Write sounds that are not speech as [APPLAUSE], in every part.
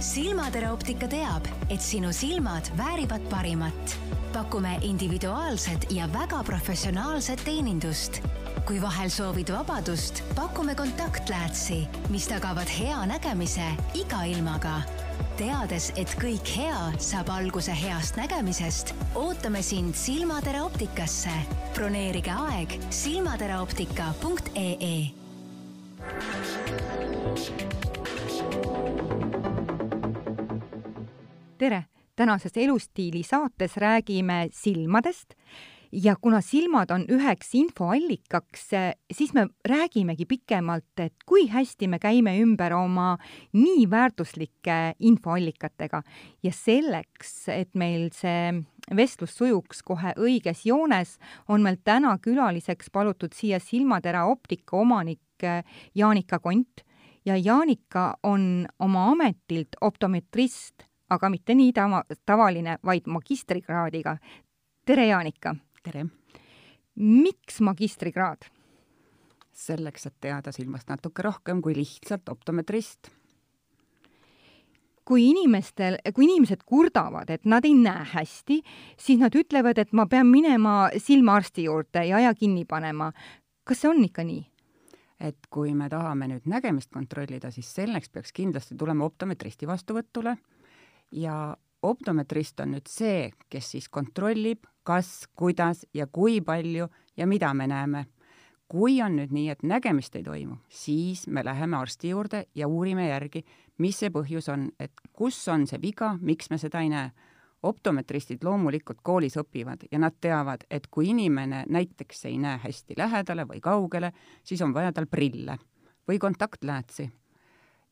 silmatera optika teab, et sinu silmad väärivad parimat. pakume individuaalset ja väga professionaalset teenindust. kui vahel soovid vabadust, pakume kontaktläätsi, mis tagavad hea nägemise iga ilmaga. teades, et kõik hea saab alguse heast nägemisest, ootame sind Silmatera optikasse. broneerige aeg silmateraoptika.ee tere! tänases Elustiili saates räägime silmadest ja kuna silmad on üheks infoallikaks, siis me räägimegi pikemalt, et kui hästi me käime ümber oma nii väärtuslike infoallikatega ja selleks, et meil see vestlus sujuks kohe õiges joones, on meil täna külaliseks palutud siia Silmatera optika omanik Jaanika Kont ja Jaanika on oma ametilt optometrist aga mitte nii tava, tavaline, vaid magistrikraadiga. tere, Jaanika! tere! miks magistrikraad? selleks, et teada silmast natuke rohkem kui lihtsalt optometrist. kui inimestel, kui inimesed kurdavad, et nad ei näe hästi, siis nad ütlevad, et ma pean minema silmaarsti juurde ja aja kinni panema. kas see on ikka nii? et kui me tahame nüüd nägemist kontrollida, siis selleks peaks kindlasti tulema optometristi vastuvõtule ja optometrist on nüüd see, kes siis kontrollib, kas, kuidas ja kui palju ja mida me näeme. kui on nüüd nii, et nägemist ei toimu, siis me läheme arsti juurde ja uurime järgi, mis see põhjus on, et kus on see viga, miks me seda ei näe. optometristid loomulikult koolis õpivad ja nad teavad, et kui inimene näiteks ei näe hästi lähedale või kaugele, siis on vaja tal prille või kontaktläätsi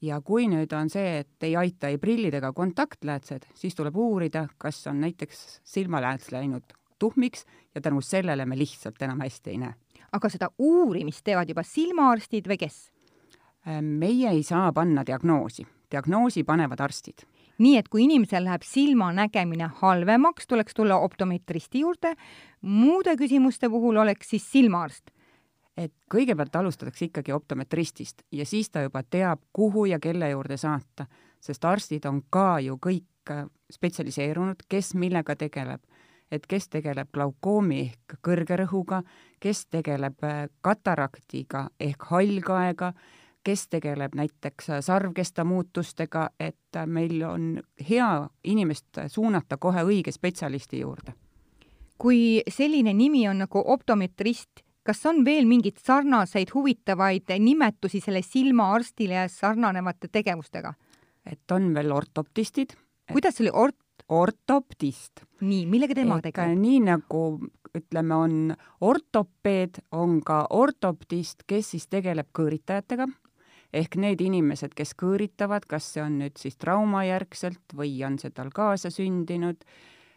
ja kui nüüd on see, et ei aita ei prillid ega kontaktläätsed, siis tuleb uurida, kas on näiteks silmalääts läinud tuhmiks ja tänu sellele me lihtsalt enam hästi ei näe. aga seda uurimist teevad juba silmaarstid või kes? Äh, meie ei saa panna diagnoosi, diagnoosi panevad arstid. nii et kui inimesel läheb silmanägemine halvemaks, tuleks tulla optometristi juurde, muude küsimuste puhul oleks siis silmaarst et kõigepealt alustatakse ikkagi optometristist ja siis ta juba teab, kuhu ja kelle juurde saata, sest arstid on ka ju kõik äh, spetsialiseerunud, kes millega tegeleb. et kes tegeleb glaukoomi ehk kõrge rõhuga, kes tegeleb äh, kataraktiga ehk hallkaega, kes tegeleb näiteks äh, sarvkesta muutustega, et meil on hea inimest suunata kohe õige spetsialisti juurde. kui selline nimi on nagu optometrist kas on veel mingeid sarnaseid huvitavaid nimetusi selle silmaarstile sarnanevate tegevustega? et on veel ortoptistid. kuidas see oli, ort-? ortoptist. nii, millega tema tegeleb? nii nagu ütleme, on ortopeed, on ka ortoptist, kes siis tegeleb kõõritajatega ehk need inimesed, kes kõõritavad, kas see on nüüd siis traumajärgselt või on see tal kaasasündinud,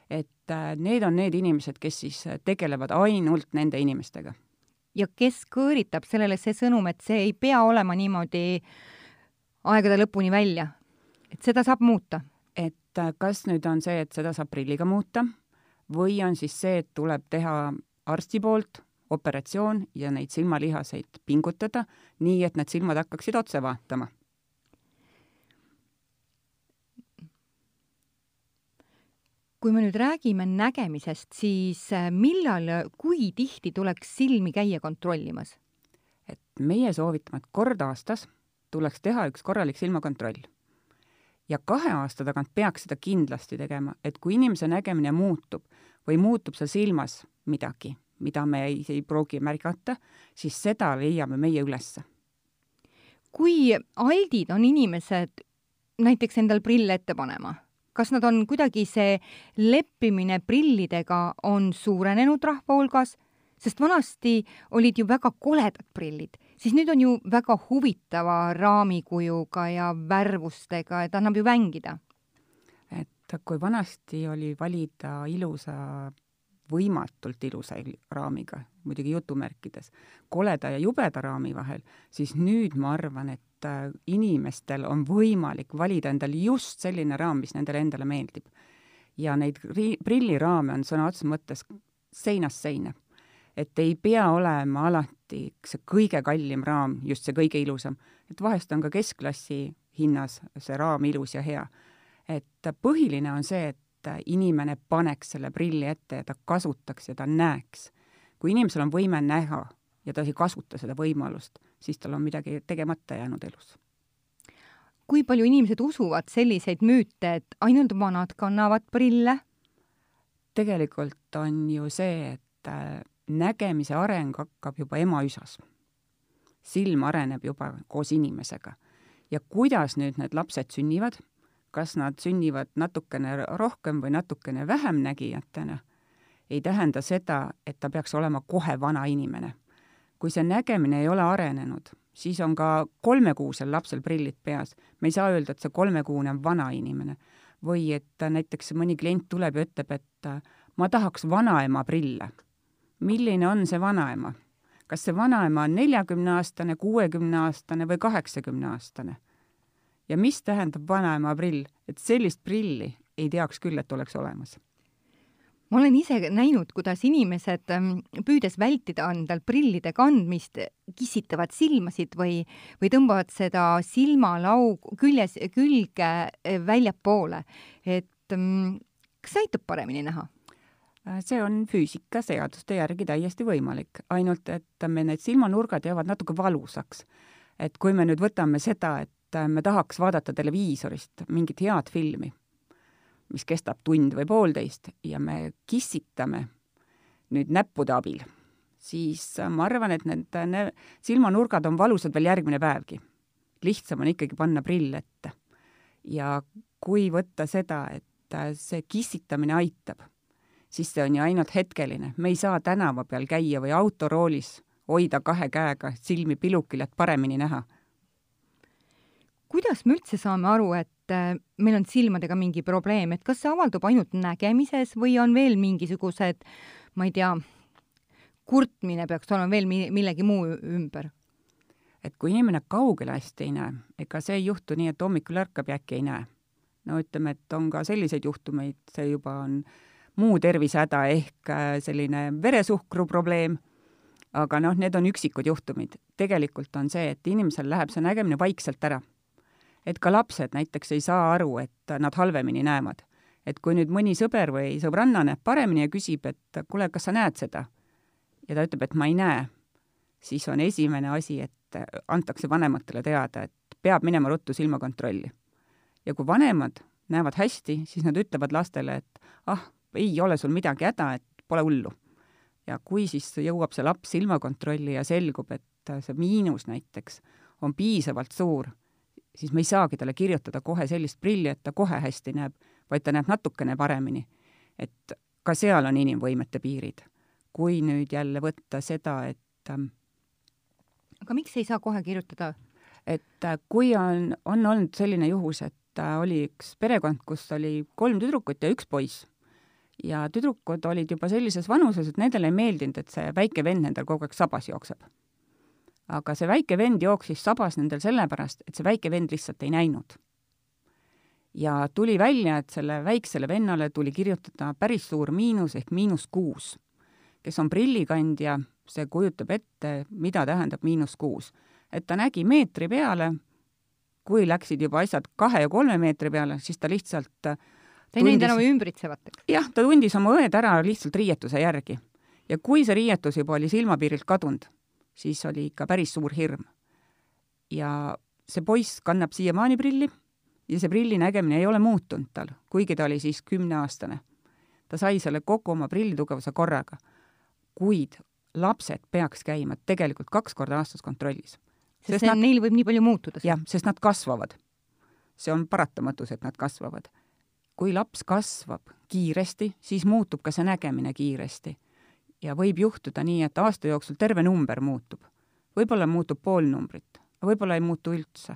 et äh, need on need inimesed, kes siis tegelevad ainult nende inimestega ja kes kõõritab sellele see sõnum, et see ei pea olema niimoodi aegade lõpuni välja, et seda saab muuta? et äh, kas nüüd on see, et seda saab prilliga muuta või on siis see, et tuleb teha arsti poolt operatsioon ja neid silmalihaseid pingutada, nii et need silmad hakkaksid otse vaatama kui me nüüd räägime nägemisest, siis äh, millal, kui tihti tuleks silmi käia kontrollimas? et meie soovitame, et kord aastas tuleks teha üks korralik silmakontroll. ja kahe aasta tagant peaks seda kindlasti tegema, et kui inimese nägemine muutub või muutub seal silmas midagi, mida me ei, ei pruugi märgata, siis seda leiame meie ülesse. kui aldid on inimesed näiteks endal prille ette panema kas nad on kuidagi, see leppimine prillidega on suurenenud rahva hulgas, sest vanasti olid ju väga koledad prillid, siis nüüd on ju väga huvitava raamikujuga ja värvustega, et annab ju mängida. et kui vanasti oli valida ilusa võimatult ilusa raamiga, muidugi jutumärkides, koleda ja jubeda raami vahel, siis nüüd ma arvan, et et äh, inimestel on võimalik valida endale just selline raam, mis nendele endale meeldib. ja neid ri-, prilliraame on sõna otseses mõttes seinast seina. et ei pea olema alati see kõige kallim raam just see kõige ilusam, et vahest on ka keskklassi hinnas see raam ilus ja hea. et põhiline on see, et inimene paneks selle prilli ette ja ta kasutaks ja ta näeks. kui inimesel on võime näha ja ta ei kasuta seda võimalust, siis tal on midagi tegemata jäänud elus. kui palju inimesed usuvad selliseid müüte, et ainult vanad kannavad prille? tegelikult on ju see, et äh, nägemise areng hakkab juba emaüsas. silm areneb juba koos inimesega. ja kuidas nüüd need lapsed sünnivad, kas nad sünnivad natukene rohkem või natukene vähem nägijatena, ei tähenda seda, et ta peaks olema kohe vana inimene. Kui see nägemine ei ole arenenud, siis on ka kolmekuusel lapsel prillid peas. me ei saa öelda, et see kolmekuune on vana inimene. või et näiteks mõni klient tuleb ja ütleb, et ma tahaks vanaema prille milline on see vanaema. kas see vanaema on neljakümneaastane, kuuekümneaastane või kaheksakümneaastane? ja mis tähendab vanaema prill, et sellist prilli ei teaks küll, et oleks olemas ma olen ise näinud, kuidas inimesed, ähm, püüdes vältida endal prillide kandmist, kissitavad silmasid või, või tõmbavad seda silmalau küljes, külge äh, väljapoole. et ähm, kas see aitab paremini näha? Äh, see on füüsikaseaduste järgi täiesti võimalik, ainult et me need silmanurgad jäävad natuke valusaks. et kui me nüüd võtame seda, et äh, me tahaks vaadata televiisorist mingit head filmi, mis kestab tund või poolteist ja me kissitame nüüd näppude abil, siis äh, ma arvan, et need silmanurgad on valusad veel järgmine päevgi. lihtsam on ikkagi panna prill ette. ja kui võtta seda, et see kissitamine aitab siis see on ju ainult hetkeline. me ei saa tänava peal käia või autoroolis hoida kahe käega silmi pilukil, et paremini näha. kuidas me üldse saame aru, et äh, meil on silmadega mingi probleem, et kas see avaldub ainult nägemises või on veel mingisugused, ma ei tea, kurtmine peaks olema veel millegi muu ümber? et kui inimene kaugele hästi ei näe, ega see ei juhtu nii, et hommikul ärkab ja äkki ei näe. no ütleme, et on ka selliseid juhtumeid, see juba on muu tervisehäda ehk äh, selline veresuhkru probleem, aga noh, need on üksikud juhtumid. tegelikult on see, et inimesel läheb see nägemine vaikselt ära. Et ka lapsed näiteks ei saa aru, et nad halvemini näevad. et kui nüüd mõni sõber või sõbranna näeb paremini ja küsib, et kuule, kas sa näed seda? ja ta ütleb, et ma ei näe, siis on esimene asi, et antakse vanematele teada, et peab minema ruttu silmakontrolli. ja kui vanemad näevad hästi, siis nad ütlevad lastele, et ah, ei ole sul midagi häda, et pole hullu. ja kui siis jõuab see laps silmakontrolli ja selgub, et see miinus näiteks on piisavalt suur, siis me ei saagi talle kirjutada kohe sellist prilli, et ta kohe hästi näeb, vaid ta näeb natukene paremini. et ka seal on inimvõimete piirid. kui nüüd jälle võtta seda, et ähm, aga miks ei saa kohe kirjutada? et äh, kui on, on olnud selline juhus, et äh, oli üks perekond, kus oli kolm tüdrukut ja üks poiss ja tüdrukud olid juba sellises vanuses, et nendele ei meeldinud, et see väike vend nendel kogu aeg sabas jookseb. Aga see väike vend jooksis sabas nendel sellepärast, et see väike vend lihtsalt ei näinud. ja tuli välja, et selle väiksele vennale tuli kirjutada päris suur miinus ehk miinus kuus. kes on prillikandja, see kujutab ette, mida tähendab miinus kuus. et ta nägi meetri peale, kui läksid juba asjad kahe ja kolme meetri peale, siis ta lihtsalt ta ei näinud enam ümbritsevat? jah, ta tundis oma õed ära lihtsalt riietuse järgi. ja kui see riietus juba oli silmapiirilt kadunud, siis oli ikka päris suur hirm. ja see poiss kannab siiamaani prilli ja see prilli nägemine ei ole muutunud tal, kuigi ta oli siis kümneaastane. ta sai selle kogu oma prillitugevuse korraga. kuid lapsed peaks käima tegelikult kaks korda aastas kontrollis. sest, sest nad, neil võib nii palju muutuda. jah, sest nad kasvavad. see on paratamatus, et nad kasvavad kui laps kasvab kiiresti, siis muutub ka see nägemine kiiresti. Ja võib juhtuda nii, et aasta jooksul terve number muutub. võib-olla muutub pool numbrit, võib-olla ei muutu üldse.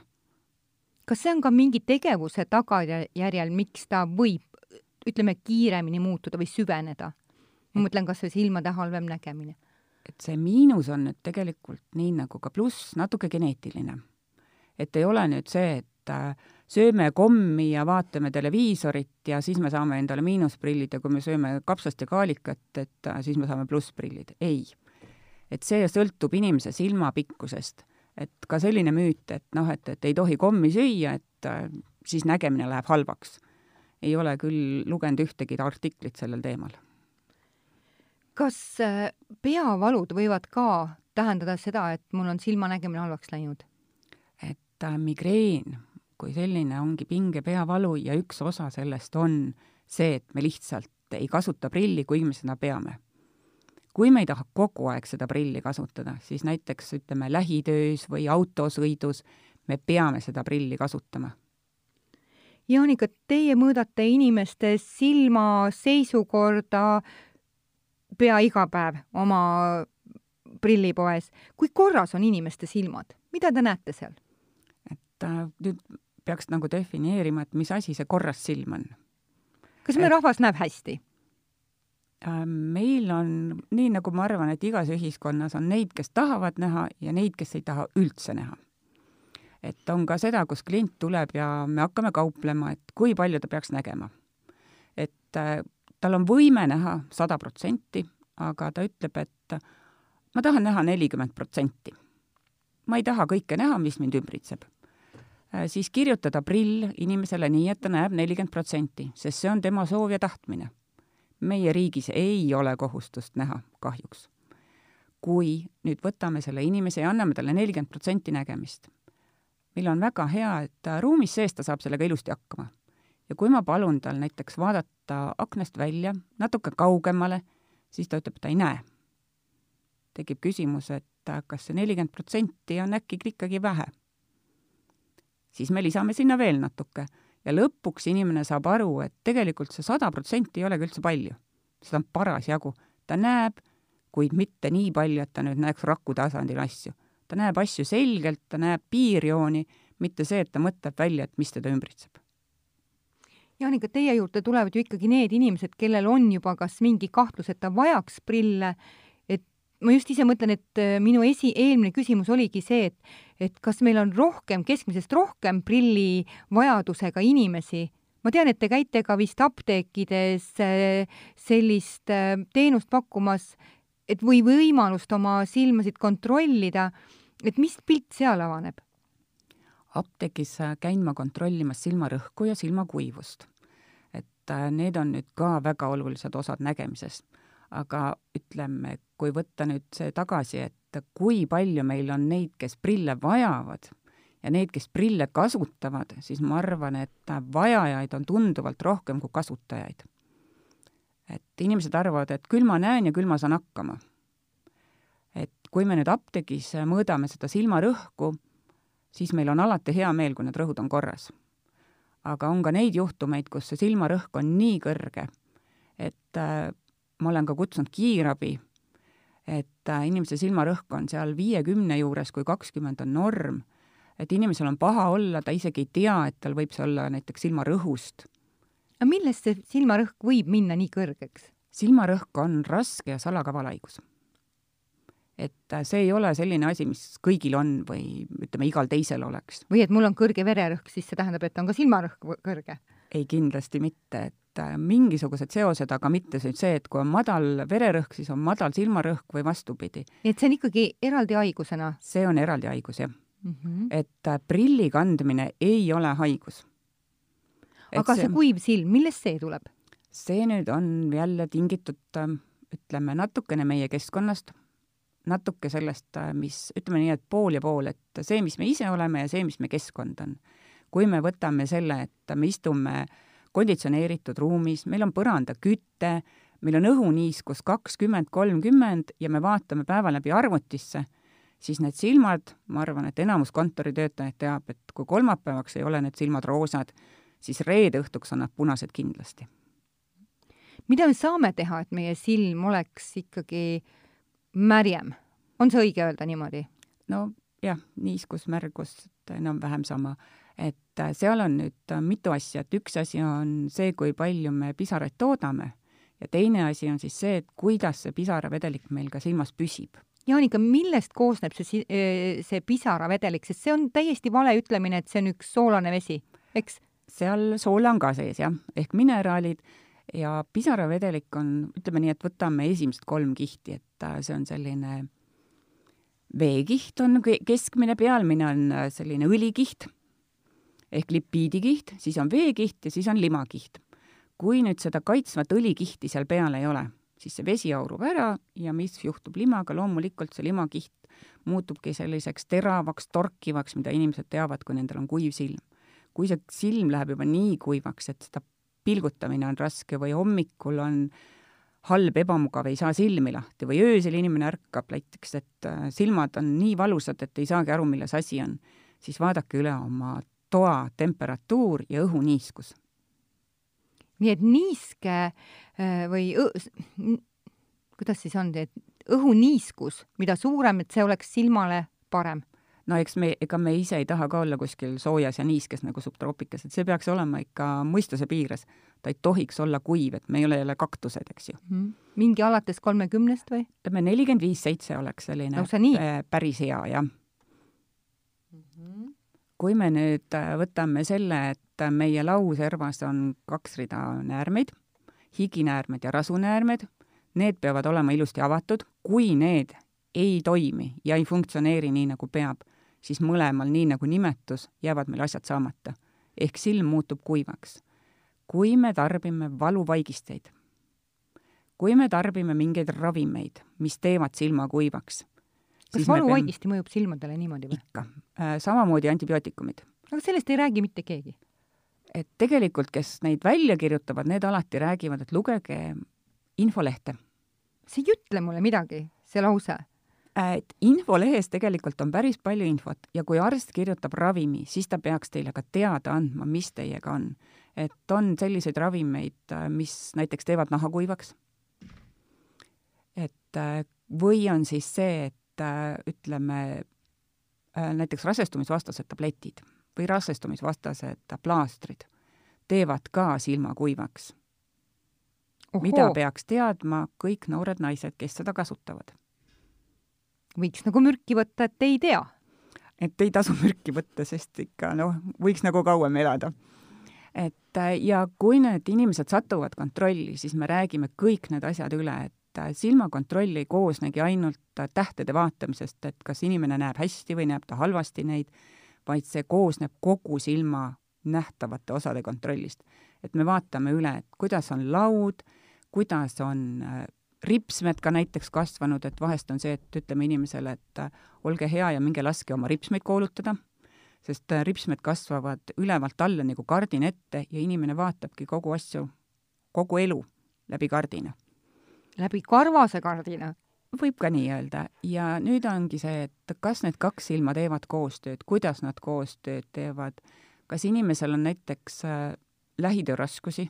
kas see on ka mingi tegevuse tagajärjel, miks ta võib, ütleme, kiiremini muutuda või süveneda? ma mõtlen kas või silmade halvem nägemine. et see miinus on nüüd tegelikult nii nagu ka pluss, natuke geneetiline. et ei ole nüüd see, et äh, sööme kommi ja vaatame televiisorit ja siis me saame endale miinusprillid ja kui me sööme kapsast ja kaalikat, et äh, siis me saame plussprillid. ei. et see sõltub inimese silmapikkusest. et ka selline müüt, et noh, et, et ei tohi kommi süüa, et äh, siis nägemine läheb halvaks. ei ole küll lugenud ühtegi artiklit sellel teemal. kas peavalud võivad ka tähendada seda, et mul on silmanägemine halvaks läinud? et migreen kui selline ongi pinge peavalu ja üks osa sellest on see, et me lihtsalt ei kasuta prilli, kuigi me seda peame kui me ei taha kogu aeg seda prilli kasutada, siis näiteks ütleme lähitöös või autosõidus me peame seda prilli kasutama. Jaanika, teie mõõdate inimeste silma seisukorda pea iga päev oma prillipoes. kui korras on inimeste silmad, mida te näete seal? et äh, nüüd peaks nagu defineerima, et mis asi see korras silm on. kas meie rahvas näeb hästi? Äh, meil on, nii nagu ma arvan, et igas ühiskonnas on neid, kes tahavad näha ja neid, kes ei taha üldse näha. et on ka seda, kus klient tuleb ja me hakkame kauplema, et kui palju ta peaks nägema. et äh, tal on võime näha sada protsenti, aga ta ütleb, et ma tahan näha nelikümmend protsenti. ma ei taha kõike näha, mis mind ümbritseb. Siis kirjutada prill inimesele nii, et ta näeb nelikümmend protsenti, sest see on tema soov ja tahtmine meie riigis ei ole kohustust näha, kahjuks. kui nüüd võtame selle inimese ja anname talle nelikümmend protsenti nägemist, meil on väga hea, et ruumis sees ta saab sellega ilusti hakkama. ja kui ma palun tal näiteks vaadata aknast välja natuke kaugemale, siis ta ütleb, et ta ei näe. tekib küsimus, et kas see nelikümmend protsenti on äkki ikkagi vähe. Siis me lisame sinna veel natuke ja lõpuks inimene saab aru, et tegelikult see sada protsenti ei olegi üldse palju. seda on parasjagu. ta näeb, kuid mitte nii palju, et ta nüüd näeks raku tasandil asju. ta näeb asju selgelt, ta näeb piirjooni, mitte see, et ta mõtleb välja, et mis teda ümbritseb. Jaanika, teie juurde tulevad ju ikkagi need inimesed, kellel on juba kas mingi kahtlus, et ta vajaks prille ma just ise mõtlen, et äh, minu esi, eelmine küsimus oligi see, et, et kas meil on rohkem, keskmisest rohkem prillivajadusega inimesi. ma tean, et te käite ka vist apteekides äh, sellist äh, teenust pakkumas, et või võimalust oma silmasid kontrollida, et mis pilt seal avaneb? apteegis käin ma kontrollimas silmarõhku ja silmakuivust. et need on nüüd ka väga olulised osad nägemisest aga ütleme, kui võtta nüüd see tagasi, et kui palju meil on neid, kes prille vajavad ja neid, kes prille kasutavad, siis ma arvan, et vajajaid on tunduvalt rohkem kui kasutajaid. et inimesed arvavad, et küll ma näen ja küll ma saan hakkama. et kui me nüüd apteegis mõõdame seda silmarõhku, siis meil on alati hea meel, kui need rõhud on korras. aga on ka neid juhtumeid, kus see silmarõhk on nii kõrge, et ma olen ka kutsunud kiirabi, et äh, inimese silmarõhk on seal viiekümne juures, kui kakskümmend on norm, et inimesel on paha olla, ta isegi ei tea, et tal võib see olla näiteks silmarõhust. aga millest see silmarõhk võib minna nii kõrgeks? silmarõhk on raske ja salakavalhaigus. et äh, see ei ole selline asi, mis kõigil on või ütleme, igal teisel oleks. või et mul on kõrge vererõhk, siis see tähendab, et on ka silmarõhk kõrge? ei, kindlasti mitte, et Äh, mingisugused seosed, aga mitte see, et kui on madal vererõhk, siis on madal silmarõhk või vastupidi. nii et see on ikkagi eraldi haigusena? see on eraldi haigus, jah mm. -hmm. et äh, prilli kandmine ei ole haigus. aga see, see kuiv silm, millest see tuleb? see nüüd on jälle tingitud, äh, ütleme, natukene meie keskkonnast, natuke sellest, mis, ütleme nii, et pool ja pool, et see, mis me ise oleme ja see, mis meie keskkond on. kui me võtame selle, et me istume äh, konditsioneeritud ruumis, meil on põrandaküte, meil on õhuniiskus kakskümmend, kolmkümmend ja me vaatame päeva läbi arvutisse, siis need silmad, ma arvan, et enamus kontoritöötajaid teab, et kui kolmapäevaks ei ole need silmad roosad, siis reede õhtuks on nad punased kindlasti. mida me saame teha, et meie silm oleks ikkagi märjem? on see õige öelda niimoodi? no jah, niiskus, märgus, enam-vähem sama et äh, seal on nüüd äh, mitu asja, et üks asi on see, kui palju me pisaraid toodame. Ja teine asi on siis see, et kuidas see pisaravedelik meil ka silmas püsib. Jaanika, millest koosneb see, äh, see pisaravedelik, sest see on täiesti vale ütlemine, et see on üks soolane vesi, eks? seal soola on ka sees jah, ehk mineraalid. Ja pisaravedelik on, ütleme nii, et võtame esimesed kolm kihti, et see on selline veekiht on keskmine, pealmine on selline õlikiht ehk lipiidikiht, siis on veekiht ja siis on limakiht. kui nüüd seda kaitsvat õlikihti seal peal ei ole, siis see vesi aurub ära ja mis juhtub limaga, loomulikult see limakiht muutubki selliseks teravaks, torkivaks, mida inimesed teavad, kui nendel on kuiv silm. kui see silm läheb juba nii kuivaks, et seda pilgutamine on raske või hommikul on halb, ebamugav, ei saa silmi lahti või öösel inimene ärkab näiteks, et äh, silmad on nii valusad, et ei saagi aru, milles asi on, siis vaadake üle oma toa temperatuur ja õhuniiskus. nii et niiske äh, või kuidas siis on, et õhuniiskus, mida suurem, et see oleks silmale parem? no eks me, ega me ise ei taha ka olla kuskil soojas ja niiskes nagu subtroopikas, et see peaks olema ikka mõistuse piires. ta ei tohiks olla kuiv, et me ei ole jälle kaktused, eks ju mm. -hmm. mingi alates kolmekümnest või? ütleme, nelikümmend viis, seitse oleks selline no, nii? päris hea, jah. Kui me nüüd äh, võtame selle, et meie lauservas on kaks rida näärmeid, higinäärmed ja rasunäärmed need peavad olema ilusti avatud, kui need ei toimi ja ei funktsioneeri nii, nagu peab, siis mõlemal, nii nagu nimetus, jäävad meil asjad saamata. ehk silm muutub kuivaks. kui me tarbime valuvaigisteid, kui me tarbime mingeid ravimeid, mis teevad silma kuivaks, kas valuvaigisti peame... mõjub silmadele niimoodi või? ikka äh,. samamoodi antibiootikumid. aga sellest ei räägi mitte keegi? et tegelikult, kes neid välja kirjutavad, need alati räägivad, et lugege infolehte see ei ütle mulle midagi, see lause. et infolehes tegelikult on päris palju infot ja kui arst kirjutab ravimi, siis ta peaks teile ka teada andma, mis teiega on. et on selliseid ravimeid, mis näiteks teevad naha kuivaks. et või on siis see, et ütleme, näiteks rasestumisvastased tabletid või rasestumisvastased plaastrid teevad ka silma kuivaks mida peaks teadma kõik noored naised, kes seda kasutavad. võiks nagu mürki võtta, et ei tea? et ei tasu [LAUGHS] mürki võtta, sest ikka noh, võiks nagu kauem elada. et ja kui need inimesed satuvad kontrolli, siis me räägime kõik need asjad üle, et silmakontroll ei koosnegi ainult tähtede vaatamisest, et kas inimene näeb hästi või näeb ta halvasti neid, vaid see koosneb kogu silma nähtavate osade kontrollist. et me vaatame üle, et kuidas on laud, kuidas on äh, ripsmed ka näiteks kasvanud, et vahest on see, et ütleme inimesele, et äh, olge hea ja minge laske oma ripsmeid koolutada, sest äh, ripsmed kasvavad ülevalt alla nagu kardin ette ja inimene vaatabki kogu asju, kogu elu läbi kardina. Läbi karvase kardina? võib ka nii öelda ja nüüd ongi see, et kas need kaks silma teevad koostööd, kuidas nad koostööd teevad, kas inimesel on näiteks lähitööraskusi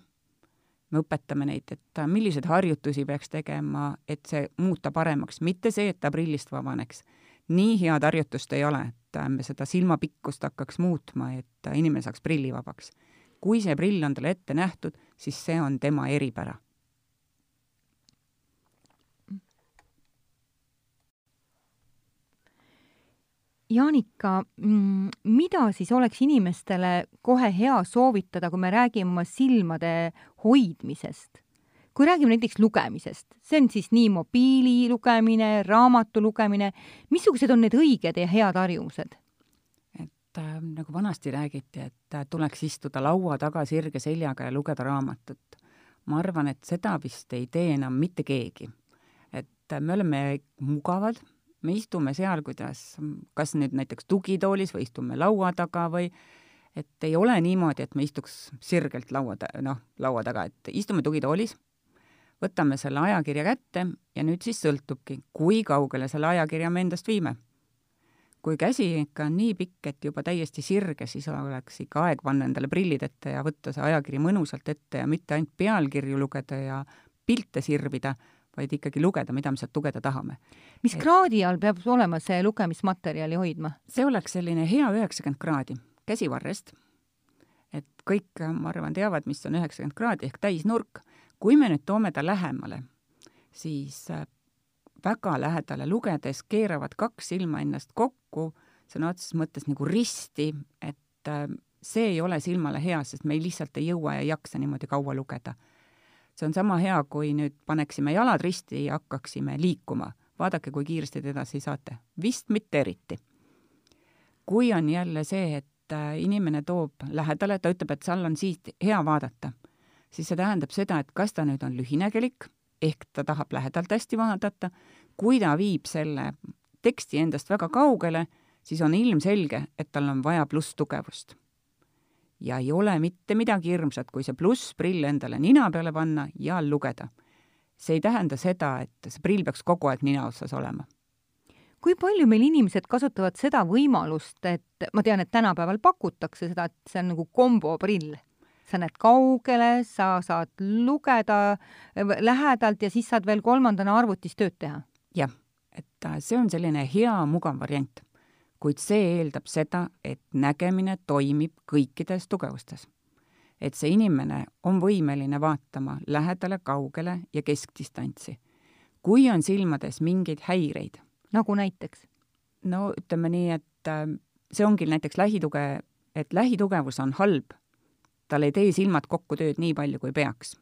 me õpetame neid, et milliseid harjutusi peaks tegema, et see muuta paremaks, mitte see, et ta prillist vabaneks. nii head harjutust ei ole, et me seda silmapikkust hakkaks muutma, et inimene saaks prillivabaks. kui see prill on talle ette nähtud, siis see on tema eripära Jaanika, mm, mida siis oleks inimestele kohe hea soovitada, kui me räägime oma silmade hoidmisest? kui räägime näiteks lugemisest, see on siis nii mobiili lugemine, raamatu lugemine, missugused on need õiged ja head harjumused? et äh, nagu vanasti räägiti, et äh, tuleks istuda laua taga sirge seljaga ja lugeda raamatut. ma arvan, et seda vist ei tee enam mitte keegi. et äh, me oleme mugavad me istume seal, kuidas, kas nüüd näiteks tugitoolis või istume laua taga või et ei ole niimoodi, et me istuks sirgelt laua ta-, noh, laua taga, et istume tugitoolis, võtame selle ajakirja kätte ja nüüd siis sõltubki, kui kaugele selle ajakirja me endast viime. kui käsi ikka on nii pikk, et juba täiesti sirge, siis oleks ikka aeg panna endale prillid ette ja võtta see ajakiri mõnusalt ette ja mitte ainult pealkirju lugeda ja pilte sirvida vaid ikkagi lugeda, mida me sealt lugeda tahame. mis kraadi all peab olema see lugemismaterjali hoidma? see oleks selline hea üheksakümmend kraadi, käsivarrest, et kõik, ma arvan, teavad, mis on üheksakümmend kraadi ehk täisnurk. kui me nüüd toome ta lähemale, siis äh, väga lähedale lugedes keeravad kaks silma ennast kokku, sõna otseses mõttes nagu risti, et äh, see ei ole silmale hea, sest me ei lihtsalt ei jõua ja ei jaksa niimoodi kaua lugeda see on sama hea, kui nüüd paneksime jalad risti ja hakkaksime liikuma. vaadake, kui kiiresti te edasi saate. vist mitte eriti. kui on jälle see, et äh, inimene toob lähedale, ta ütleb, et seal on siit hea vaadata, siis see tähendab seda, et kas ta nüüd on lühinägelik, ehk ta tahab lähedalt hästi vaadata, kui ta viib selle teksti endast väga kaugele, siis on ilmselge, et tal on vaja plusstugevust. Ja ei ole mitte midagi hirmsat, kui see plussprill endale nina peale panna ja lugeda. see ei tähenda seda, et see prill peaks kogu aeg nina otsas olema kui palju meil inimesed kasutavad seda võimalust, et ma tean, et tänapäeval pakutakse seda, et see on nagu komboprill. sa näed kaugele, sa saad lugeda lähedalt ja siis saad veel kolmandana arvutis tööd teha. jah, et äh, see on selline hea mugav variant, kuid see eeldab seda, et nägemine toimib kõikides tugevustes. et see inimene on võimeline vaatama lähedale, kaugele ja keskdistantsi. kui on silmades mingeid häireid, nagu näiteks? no ütleme nii, et äh, see ongi näiteks lähituge, et lähitugevus on halb, tal ei tee silmad kokku tööd nii palju, kui peaks.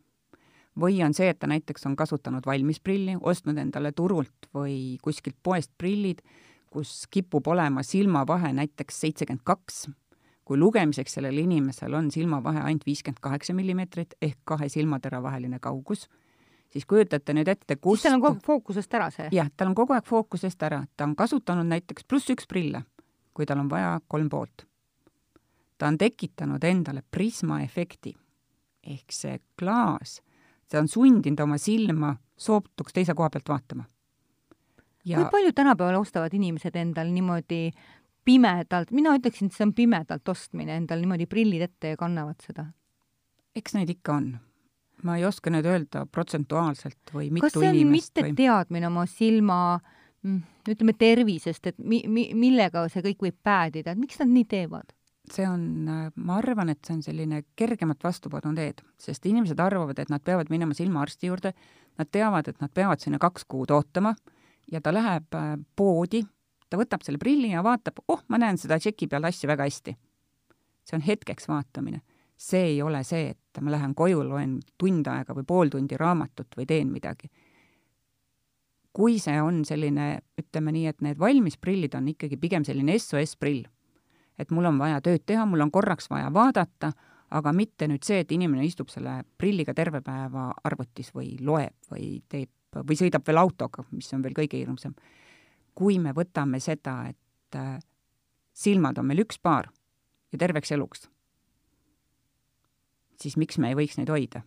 või on see, et ta näiteks on kasutanud valmisprilli, ostnud endale turult või kuskilt poest prillid, kus kipub olema silmavahe näiteks seitsekümmend kaks, kui lugemiseks sellel inimesel on silmavahe ainult viiskümmend kaheksa millimeetrit ehk kahe silmatera vaheline kaugus siis kujutate nüüd ette, kust siis tal on kogu aeg fookusest ära see? jah, tal on kogu aeg fookusest ära, ta on kasutanud näiteks pluss üks prille, kui tal on vaja kolm poolt. ta on tekitanud endale prismaefekti ehk see klaas, see on sundinud oma silma sootuks teise koha pealt vaatama. Ja... kui palju tänapäeval ostavad inimesed endal niimoodi pimedalt, mina ütleksin, et see on pimedalt ostmine, endal niimoodi prillid ette ja kannavad seda? eks neid ikka on ma ei oska nüüd öelda protsentuaalselt või mitu kas see on inimest mitte või... teadmine oma silma mm, ütleme tervisest, et mi-, mi-, millega see kõik võib päädida, et miks nad nii teevad? see on, ma arvan, et see on selline kergemat vastupanu teed, sest inimesed arvavad, et nad peavad minema silmaarsti juurde, nad teavad, et nad peavad sinna kaks kuud ootama ja ta läheb äh, poodi, ta võtab selle prilli ja vaatab, oh, ma näen seda tšeki peal asja väga hästi. see on hetkeks vaatamine see ei ole see, et ma lähen koju, loen tund aega või pool tundi raamatut või teen midagi. kui see on selline, ütleme nii, et need valmisprillid on ikkagi pigem selline SOS-prill, et mul on vaja tööd teha, mul on korraks vaja vaadata, aga mitte nüüd see, et inimene istub selle prilliga terve päeva arvutis või loeb või teeb või sõidab veel autoga, mis on veel kõige hirmsam. kui me võtame seda, et äh, silmad on meil üks paar ja terveks eluks siis miks me ei võiks neid hoida?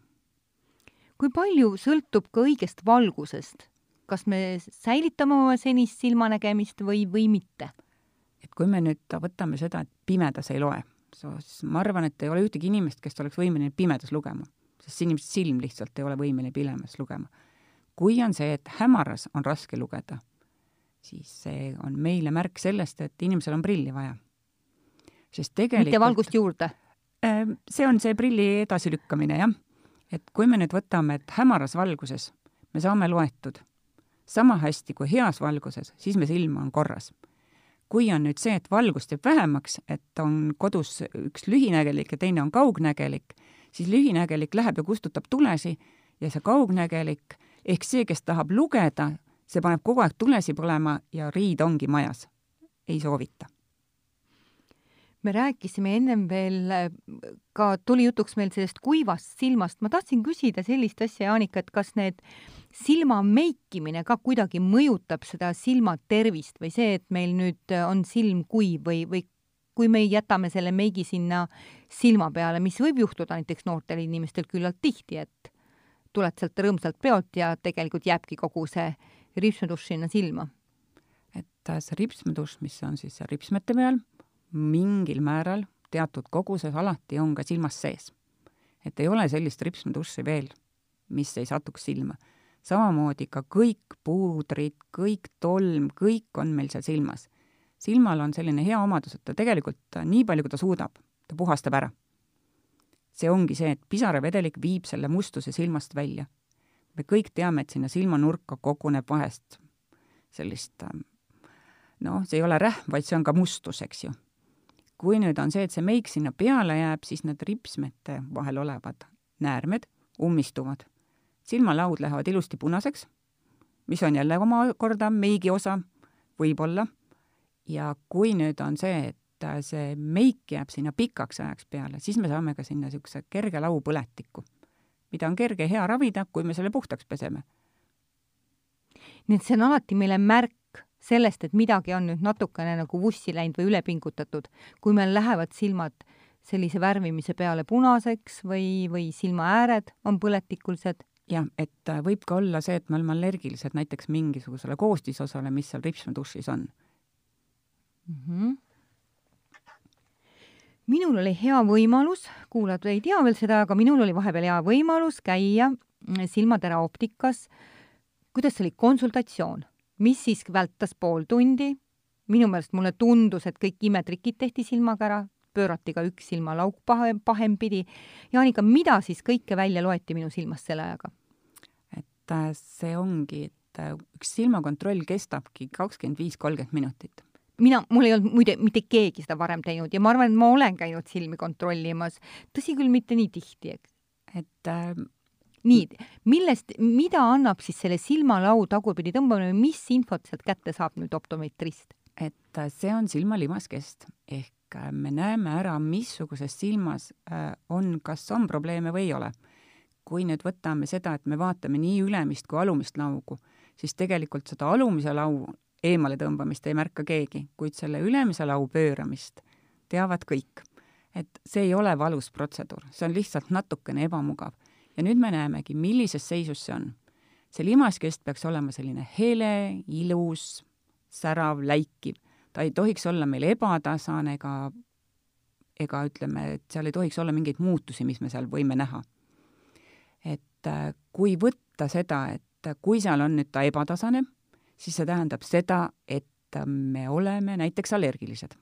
kui palju sõltub ka õigest valgusest? kas me säilitame oma senist silmanägemist või, või mitte? et kui me nüüd võtame seda, et pimedas ei loe, siis ma arvan, et ei ole ühtegi inimest, kes oleks võimeline pimedas lugema, sest inimese silm lihtsalt ei ole võimeline pimedas lugema. Kui on see, et hämaras on raske lugeda, siis see on meile märk sellest, et inimesel on prilli vaja. sest tegelikult mitte valgust juurde Ehm, see on see prilli edasilükkamine, jah. et kui me nüüd võtame, et hämaras valguses me saame loetud sama hästi kui heas valguses, siis me silm on korras. kui on nüüd see, et valgust jääb vähemaks, et on kodus üks lühinägelik ja teine on kaugnägelik, siis lühinägelik läheb ja kustutab tulesi ja see kaugnägelik ehk see, kes tahab lugeda, see paneb kogu aeg tulesi põlema ja riid ongi majas. ei soovita me rääkisime ennem veel ka, tuli jutuks meil sellest kuivast silmast, ma tahtsin küsida sellist asja, Jaanika, et kas need silma meikimine ka kuidagi mõjutab seda silma tervist või see, et meil nüüd on silm kuiv või, või kui me jätame selle meigi sinna silma peale, mis võib juhtuda näiteks noortel inimestel küllalt tihti, et tuled sealt rõõmsalt peolt ja tegelikult jääbki kogu see ripsmedušš sinna silma. et see ripsmedušš, mis on siis ripsmete peal mingil määral teatud koguses alati on ka silmas sees. et ei ole sellist ripsmeduši veel, mis ei satuks silma. samamoodi ka kõik puudrid, kõik tolm, kõik on meil seal silmas. silmal on selline hea omadus, et ta tegelikult nii palju, kui ta suudab, ta puhastab ära. See ongi see, et pisaravedelik viib selle mustuse silmast välja. me kõik teame, et sinna silmanurka koguneb vahest sellist noh, see ei ole rähm, vaid see on ka mustus, eks ju kui nüüd on see, et see meik sinna peale jääb, siis need ripsmete vahel olevad näärmed ummistuvad. silmalaud lähevad ilusti punaseks, mis on jälle omakorda meigi osa, võib-olla, ja kui nüüd on see, et äh, see meik jääb sinna pikaks ajaks peale, siis me saame ka sinna niisuguse kerge laupõletiku, mida on kerge hea ravida, kui me selle puhtaks peseme. nii et see on alati meile märk sellest, et midagi on nüüd natukene nagu vussi läinud või üle pingutatud, kui meil lähevad silmad sellise värvimise peale punaseks või, või silmaääred on põletikulised jah, et äh, võib ka olla see, et me oleme allergilised näiteks mingisugusele koostisosale, mis seal ripsmedušis on mm. -hmm. Minul oli hea võimalus, kuulajad ei tea veel seda, aga minul oli vahepeal hea võimalus käia mm, silmatera optikas. kuidas see oli, konsultatsioon, mis siis vältas pool tundi. minu meelest mulle tundus, et kõik imetrikid tehti silmaga ära, pöörati ka üks silmalauk pahe, pahempidi. Jaanika, mida siis kõike välja loeti minu silmast selle ajaga? et äh, see ongi, et äh, üks silmakontroll kestabki kakskümmend viis, kolmkümmend minutit mina, mul ei olnud muide mitte keegi seda varem teinud ja ma arvan, et ma olen käinud silmi kontrollimas, tõsi küll, mitte nii tihti, eks. et äh, nii, millest, mida annab siis selle silmalau tagurpidi tõmbamine või mis infot sealt kätte saab nüüd optometrist? et äh, see on silmalimaskest ehk äh, me näeme ära, missuguses silmas äh, on, kas on probleeme või ei ole. kui nüüd võtame seda, et me vaatame nii ülemist kui alumist laugu, siis tegelikult seda alumise lau eemale tõmbamist ei märka keegi, kuid selle ülemise lau pööramist teavad kõik. et see ei ole valus protseduur, see on lihtsalt natukene ebamugav. ja nüüd me näemegi, millises seisus see on. see limaskest peaks olema selline hele, ilus, särav, läikiv ta ei tohiks olla meil ebatasane ega, ega ütleme, et seal ei tohiks olla mingeid muutusi, mis me seal võime näha. et äh, kui võtta seda, et kui seal on nüüd ta ebatasane, siis see tähendab seda, et me oleme näiteks allergilised.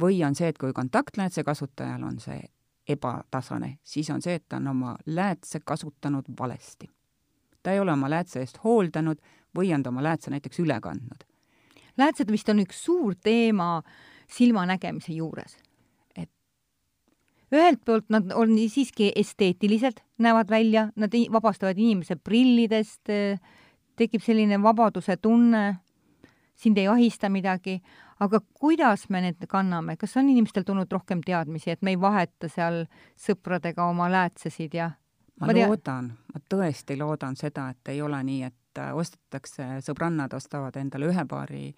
või on see, et kui kontaktläätse kasutajal on see ebatasane, siis on see, et ta on oma läätse kasutanud valesti. ta ei ole oma läätse eest hooldanud või on ta oma läätse näiteks üle kandnud läätsed vist on üks suur teema silmanägemise juures. ühelt poolt nad on siiski esteetilised, näevad välja, nad vabastavad inimese prillidest, tekib selline vabaduse tunne, sind ei ahista midagi, aga kuidas me need kanname, kas on inimestel tulnud rohkem teadmisi, et me ei vaheta seal sõpradega oma läätsesid ja ma, ma loodan, ma tõesti loodan seda, et ei ole nii, et et ostetakse, sõbrannad ostavad endale ühe paari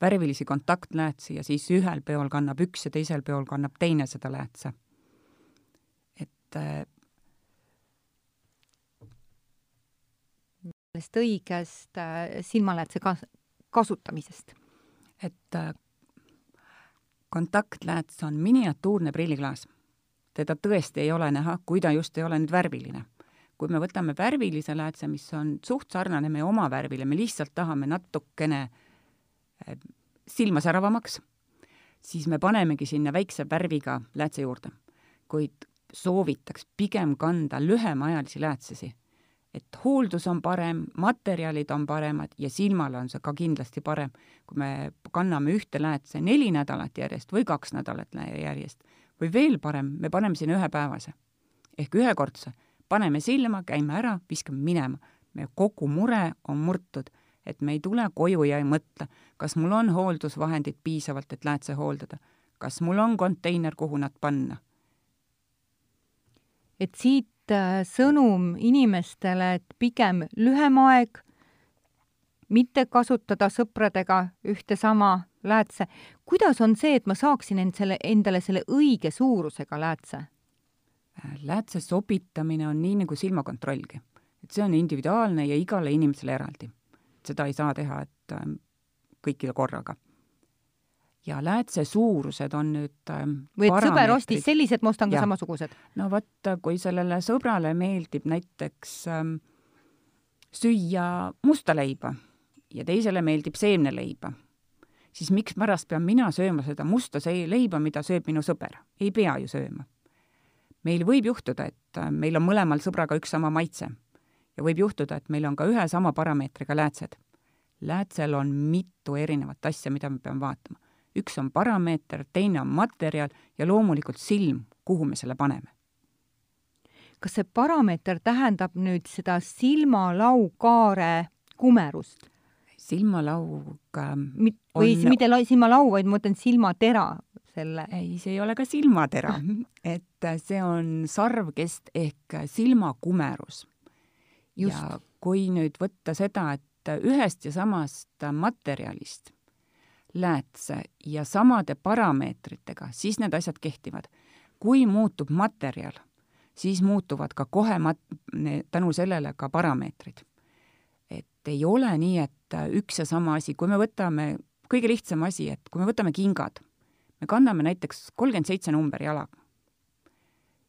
värvilisi kontaktläätsi ja siis ühel peol kannab üks ja teisel peol kannab teine seda läätse. et äh, sellest õigest äh, silmaläätse kas-, kasutamisest. et äh, kontaktlääts on miniatuurne prilliklaas. teda tõesti ei ole näha, kui ta just ei ole nüüd värviline kui me võtame värvilise läätse, mis on suht sarnane meie oma värvile, me lihtsalt tahame natukene eh, silma säravamaks, siis me panemegi sinna väikse värviga läätse juurde. kuid soovitaks pigem kanda lühemaajalisi läätsesi. Et hooldus on parem, materjalid on paremad ja silmale on see ka kindlasti parem, kui me kanname ühte läätse neli nädalat järjest või kaks nädalat järjest või veel parem, me paneme sinna ühepäevase ehk ühekordse paneme silma, käime ära, viskame minema. meie kogu mure on murtud, et me ei tule koju ja ei mõtle, kas mul on hooldusvahendid piisavalt, et läätse hooldada, kas mul on konteiner, kuhu nad panna. et siit sõnum inimestele, et pigem lühem aeg, mitte kasutada sõpradega ühte sama läätse. kuidas on see, et ma saaksin end selle, endale selle õige suurusega läätse? läätse sobitamine on nii nagu silmakontrollgi. et see on individuaalne ja igale inimesele eraldi. seda ei saa teha, et äh, kõikide korraga. Ja läätse suurused on nüüd äh, või et sõber ostis sellised, ma ostan ka samasugused? no vot, kui sellele sõbrale meeldib näiteks ähm, süüa musta leiba ja teisele meeldib seemneleiba, siis mikspärast pean mina sööma seda musta leiba, mida sööb minu sõber? ei pea ju sööma meil võib juhtuda, et äh, meil on mõlemal sõbraga üks sama maitse ja võib juhtuda, et meil on ka ühe sama parameetriga läätsed. läätsel on mitu erinevat asja, mida me peame vaatama. Üks on parameeter, teine on materjal ja loomulikult silm, kuhu me selle paneme. kas see parameeter tähendab nüüd seda silmalaukaare kumerust? silmalaug Mit, või on... mitte silmalau, vaid ma mõtlen silmatera selle? ei, see ei ole ka silmatera [LAUGHS] et see on sarvkest ehk silmakumerus. ja kui nüüd võtta seda, et ühest ja samast materjalist läätse ja samade parameetritega, siis need asjad kehtivad. kui muutub materjal, siis muutuvad ka kohe mat-, tänu sellele ka parameetrid. et ei ole nii, et üks ja sama asi, kui me võtame, kõige lihtsam asi, et kui me võtame kingad, me kanname näiteks kolmkümmend seitse number jalaga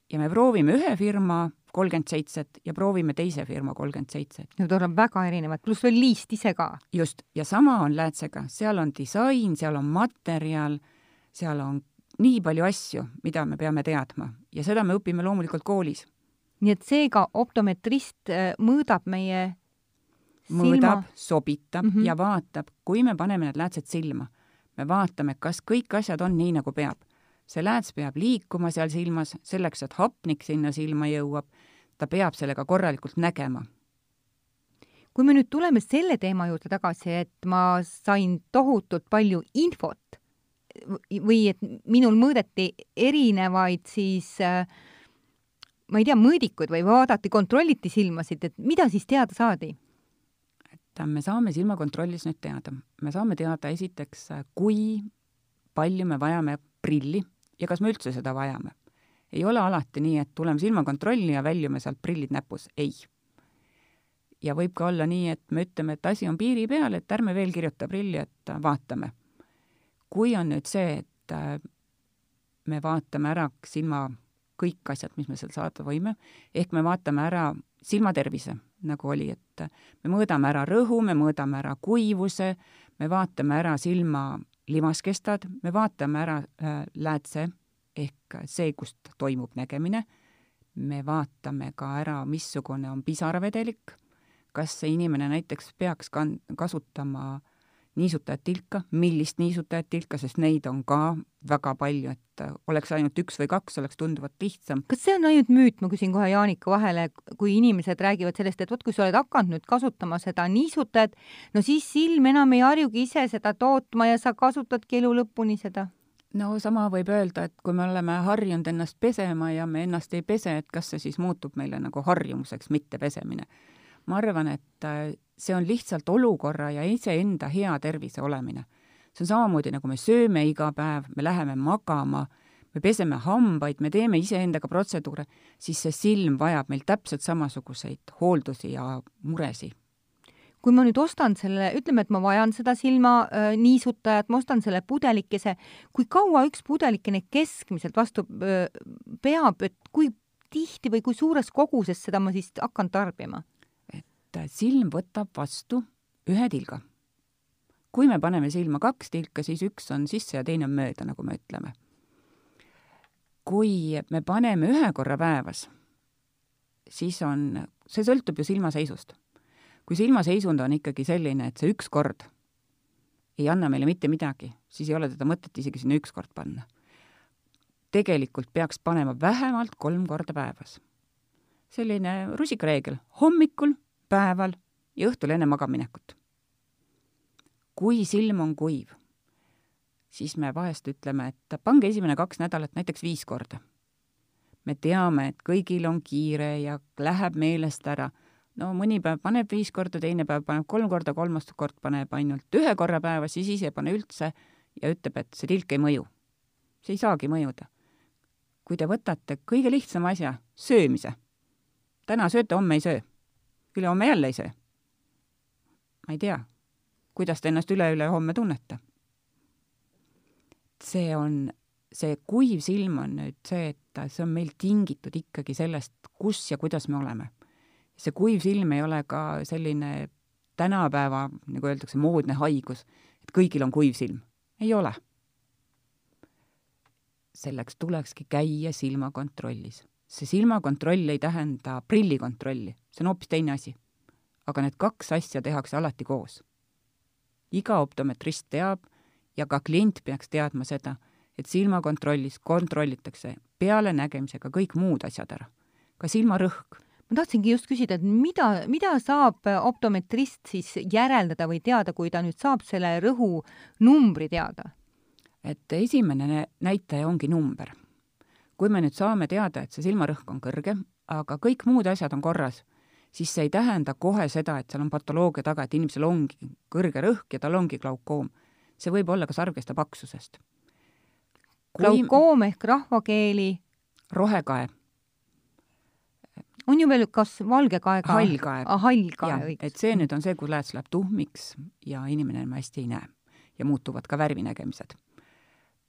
ja me proovime ühe firma kolmkümmend seitset ja proovime teise firma kolmkümmend seitset. Need on väga erinevad, pluss veel liist ise ka. just, ja sama on läätsega, seal on disain, seal on materjal, seal on nii palju asju, mida me peame teadma ja seda me õpime loomulikult koolis. nii et seega optometrist äh, mõõdab meie mõõdab, sobitab mm -hmm. ja vaatab, kui me paneme need läätsed silma, me vaatame, kas kõik asjad on nii, nagu peab see lääts peab liikuma seal silmas, selleks, et hapnik sinna silma jõuab, ta peab sellega korralikult nägema. kui me nüüd tuleme selle teema juurde tagasi, et ma sain tohutult palju infot või et minul mõõdeti erinevaid siis äh, ma ei tea, mõõdikuid või vaadati, kontrolliti silmasid, et mida siis teada saadi? et me saame silmakontrollis nüüd teada, me saame teada esiteks, kui palju me vajame prilli ja kas me üldse seda vajame. ei ole alati nii, et tuleme silmakontrolli ja väljume sealt prillid näpus, ei. ja võib ka olla nii, et me ütleme, et asi on piiri peal, et ärme veel kirjuta prilli, et vaatame. kui on nüüd see, et me vaatame ära silma kõik asjad, mis me seal saada võime, ehk me vaatame ära silmatervise, nagu oli, et me mõõdame ära rõhu, me mõõdame ära kuivuse, me vaatame ära silma limaskestad, me vaatame ära äh, läätse ehk see, kust toimub nägemine, me vaatame ka ära, missugune on pisaravedelik, kas see inimene näiteks peaks kan-, kasutama niisutajat tilka, millist niisutajat tilka, sest neid on ka väga palju, et oleks ainult üks või kaks, oleks tunduvalt lihtsam. kas see on ainult müüt, ma küsin kohe Jaanika vahele, kui inimesed räägivad sellest, et vot kui sa oled hakanud nüüd kasutama seda niisutajat, no siis silm enam ei harjugi ise seda tootma ja sa kasutadki elu lõpuni seda? no sama võib öelda, et kui me oleme harjunud ennast pesema ja me ennast ei pese, et kas see siis muutub meile nagu harjumuseks, mitte pesemine. ma arvan, et see on lihtsalt olukorra ja iseenda hea tervise olemine. see on samamoodi, nagu me sööme iga päev, me läheme magama, me peseme hambaid, me teeme iseendaga protseduure, siis see silm vajab meil täpselt samasuguseid hooldusi ja muresi kui ma nüüd ostan selle, ütleme, et ma vajan seda silmaniisutajat äh,, ma ostan selle pudelikese, kui kaua üks pudelikene keskmiselt vastu äh, peab, et kui tihti või kui suures koguses seda ma siis hakkan tarbima? Et silm võtab vastu ühe tilga. kui me paneme silma kaks tilka, siis üks on sisse ja teine on mööda, nagu me ütleme. kui me paneme ühe korra päevas, siis on, see sõltub ju silmaseisust. kui silmaseisund on ikkagi selline, et see üks kord ei anna meile mitte midagi, siis ei ole teda mõtet isegi sinna üks kord panna. tegelikult peaks panema vähemalt kolm korda päevas selline rusikareegel, hommikul päeval ja õhtul enne magamaminekut. kui silm on kuiv, siis me vahest ütleme, et pange esimene kaks nädalat näiteks viis korda. me teame, et kõigil on kiire ja läheb meelest ära. no mõni päev paneb viis korda, teine päev paneb kolm korda, kolmas kord paneb ainult ühe korra päevas, siis ise ei pane üldse ja ütleb, et see tilk ei mõju. see ei saagi mõjuda. kui te võtate kõige lihtsama asja, söömise. täna sööte, homme ei söö ülehomme jälle söö. ma ei tea, kuidas te ennast üle-ülehomme tunnete. see on, see kuiv silm on nüüd see, et see on meil tingitud ikkagi sellest, kus ja kuidas me oleme. see kuiv silm ei ole ka selline tänapäeva, nagu öeldakse, moodne haigus, et kõigil on kuiv silm. ei ole. selleks tulekski käia silmakontrollis see silmakontroll ei tähenda prillikontrolli, see on hoopis teine asi. aga need kaks asja tehakse alati koos. iga optometrist teab ja ka klient peaks teadma seda, et silmakontrollis kontrollitakse peale nägemisega kõik muud asjad ära, ka silmarõhk ma tahtsingi just küsida, et mida, mida saab optometrist siis järeldada või teada, kui ta nüüd saab selle rõhunumbri teada? et esimene näitaja ongi number. Kui me nüüd saame teada, et see silmarõhk on kõrge, aga kõik muud asjad on korras, siis see ei tähenda kohe seda, et seal on patoloogia taga, et inimesel ongi kõrge rõhk ja tal ongi glaukoom. see võib olla ka sarvkeste paksusest. glaukoom ehk rahvakeeli rohekae on ju veel kas valge kae ka? hall kae ah,. hall kae, õigus. et see nüüd on see, kui lääts läheb tuhmiks ja inimene enam hästi ei näe ja muutuvad ka värvinägemised.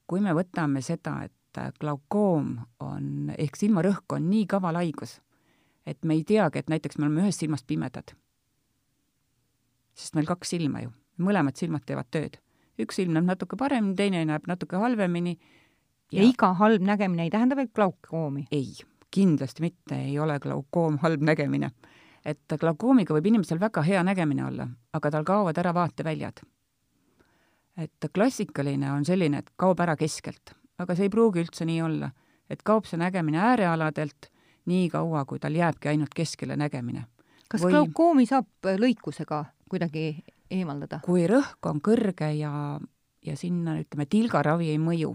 kui me võtame seda, et glaukoom on, ehk silmarõhk on nii kaval haigus, et me ei teagi, et näiteks me oleme ühest silmast pimedad. sest meil kaks silma ju, mõlemad silmad teevad tööd. üks silm näeb natuke paremini, teine näeb natuke halvemini. ja iga halb nägemine ei tähenda veel glaukoomi? ei, kindlasti mitte, ei ole glaukoom halb nägemine. et glaukoomiga võib inimesel väga hea nägemine olla, aga tal kaovad ära vaateväljad. et klassikaline on selline, et kaob ära keskelt, aga see ei pruugi üldse nii olla. et kaob see nägemine äärealadelt nii kaua, kui tal jääbki ainult keskele nägemine. kas Või... glaukoomi saab lõikusega kuidagi eemaldada? kui rõhk on kõrge ja, ja sinna, ütleme, tilgaravi ei mõju,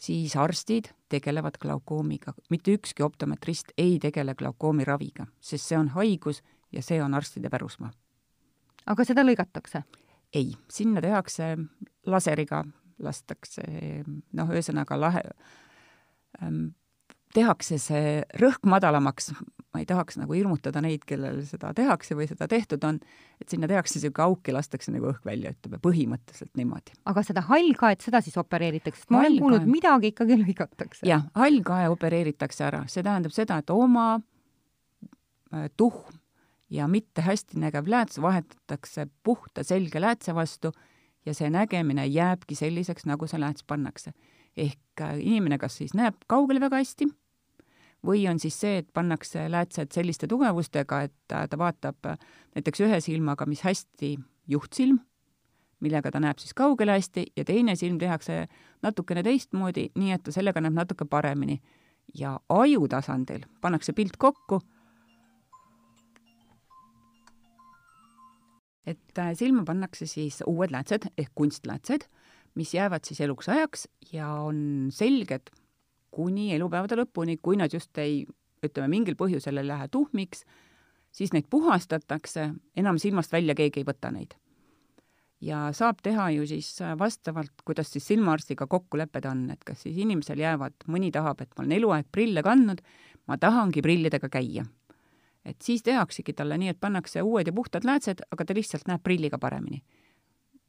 siis arstid tegelevad glaukoomiga. mitte ükski optometrist ei tegele glaukoomi raviga, sest see on haigus ja see on arstide pärusmaa. aga seda lõigatakse? ei, sinna tehakse laseriga, lastakse noh, ühesõnaga lahe ähm,, tehakse see rõhk madalamaks, ma ei tahaks nagu hirmutada neid, kellel seda tehakse või seda tehtud on, et sinna tehakse niisugune auk ja lastakse nagu õhk välja, ütleme põhimõtteliselt niimoodi. aga seda hallkaet, seda siis opereeritakse, sest ma olen kuulnud, midagi ikkagi lõigatakse. jah, hallkae opereeritakse ära, see tähendab seda, et oma äh, tuhm ja mitte hästi nägev lääts vahetatakse puhta selge läätse vastu ja see nägemine jääbki selliseks, nagu see lääts pannakse. ehk äh, inimene kas siis näeb kaugele väga hästi või on siis see, et pannakse läätsed selliste tugevustega, et ta vaatab näiteks ühe silmaga, mis hästi juhtsilm, millega ta näeb siis kaugele hästi, ja teine silm tehakse natukene teistmoodi, nii et ta sellega näeb natuke paremini. ja aju tasandil pannakse pilt kokku, et äh, silma pannakse siis uued läätsed ehk kunstläätsed, mis jäävad siis eluks ajaks ja on selged kuni elupäevade lõpuni, kui nad just ei, ütleme, mingil põhjusel ei lähe tuhmiks, siis neid puhastatakse, enam silmast välja keegi ei võta neid. ja saab teha ju siis vastavalt, kuidas siis silmaarstiga kokkulepped on, et kas siis inimesel jäävad, mõni tahab, et ma olen eluaeg prille kandnud, ma tahangi prillidega käia. Et siis tehaksegi talle nii, et pannakse uued ja puhtad läätsed, aga ta lihtsalt näeb prilliga paremini.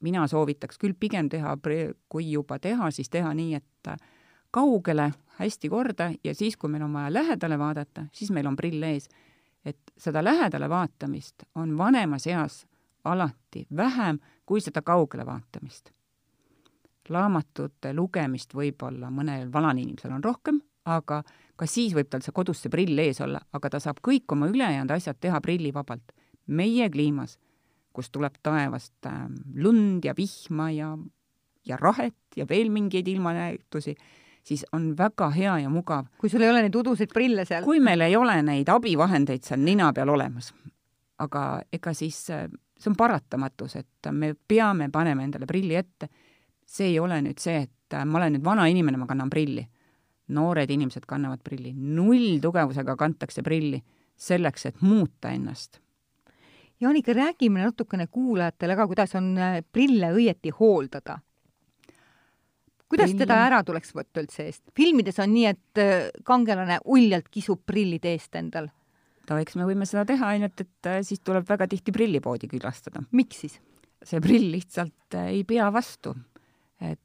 mina soovitaks küll pigem teha, kui juba teha, siis teha nii, et kaugele hästi korda ja siis, kui meil on vaja lähedale vaadata, siis meil on prill ees. et seda lähedale vaatamist on vanemas eas alati vähem kui seda kaugele vaatamist. raamatute lugemist võib-olla mõnel vanal inimesel on rohkem, aga ka siis võib tal see kodus see prill ees olla, aga ta saab kõik oma ülejäänud asjad teha prillivabalt. meie kliimas, kus tuleb taevast äh, lund ja vihma ja, ja rahet ja veel mingeid ilmanäitusi siis on väga hea ja mugav. kui sul ei ole neid uduseid prille seal. kui meil ei ole neid abivahendeid seal nina peal olemas. aga ega siis see on paratamatus, et me peame panema endale prilli ette. see ei ole nüüd see, et ma olen nüüd vana inimene, ma kannan prilli. Noored inimesed kannavad prilli, nulltugevusega kantakse prilli selleks, et muuta ennast Jaanika, räägime natukene kuulajatele ka, kuidas on prille õieti hooldada kuidas teda ära tuleks võtta üldse eest? filmides on nii, et äh, kangelane uljalt kisub prillid eest endal. no eks me võime seda teha, ainult et äh, siis tuleb väga tihti prillipoodi külastada. miks siis? see prill lihtsalt äh, ei pea vastu. et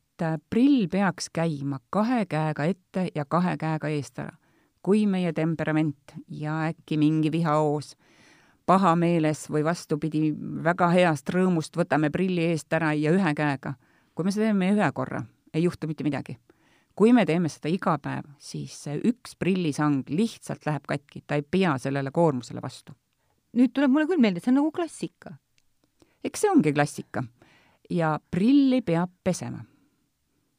prill peaks käima kahe käega ette ja kahe käega eest ära. kui meie temperament ja äkki mingi vihahoos pahameeles või vastupidi, väga heast rõõmust võtame prilli eest ära ja ühe käega. kui me seda teeme ühe korra ei juhtu mitte midagi. kui me teeme seda iga päev, siis see üks prillisang lihtsalt läheb katki, ta ei pea sellele koormusele vastu. nüüd tuleb mulle küll meelde, see on nagu klassika. eks see ongi klassika. ja prilli peab pesema.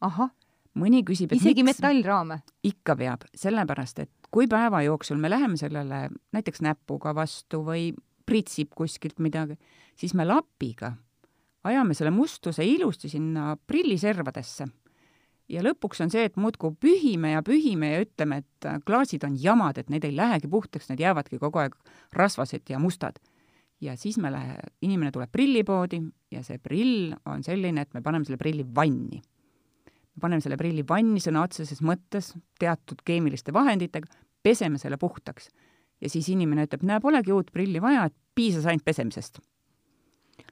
Ahah. mõni küsib, et isegi miks? metallraame? ikka peab, sellepärast et kui päeva jooksul me läheme sellele näiteks näpuga vastu või pritsib kuskilt midagi, siis me lapiga ajame selle mustuse ilusti sinna prilliservadesse ja lõpuks on see, et muudkui pühime ja pühime ja ütleme, et klaasid on jamad, et need ei lähegi puhtaks, need jäävadki kogu aeg rasvased ja mustad. ja siis me lähe-, inimene tuleb prillipoodi ja see prill on selline, et me paneme selle prilli vanni. Me paneme selle prilli vanni sõna otseses mõttes teatud keemiliste vahenditega, peseme selle puhtaks. ja siis inimene ütleb, näe, polegi uut prilli vaja, et piisas ainult pesemisest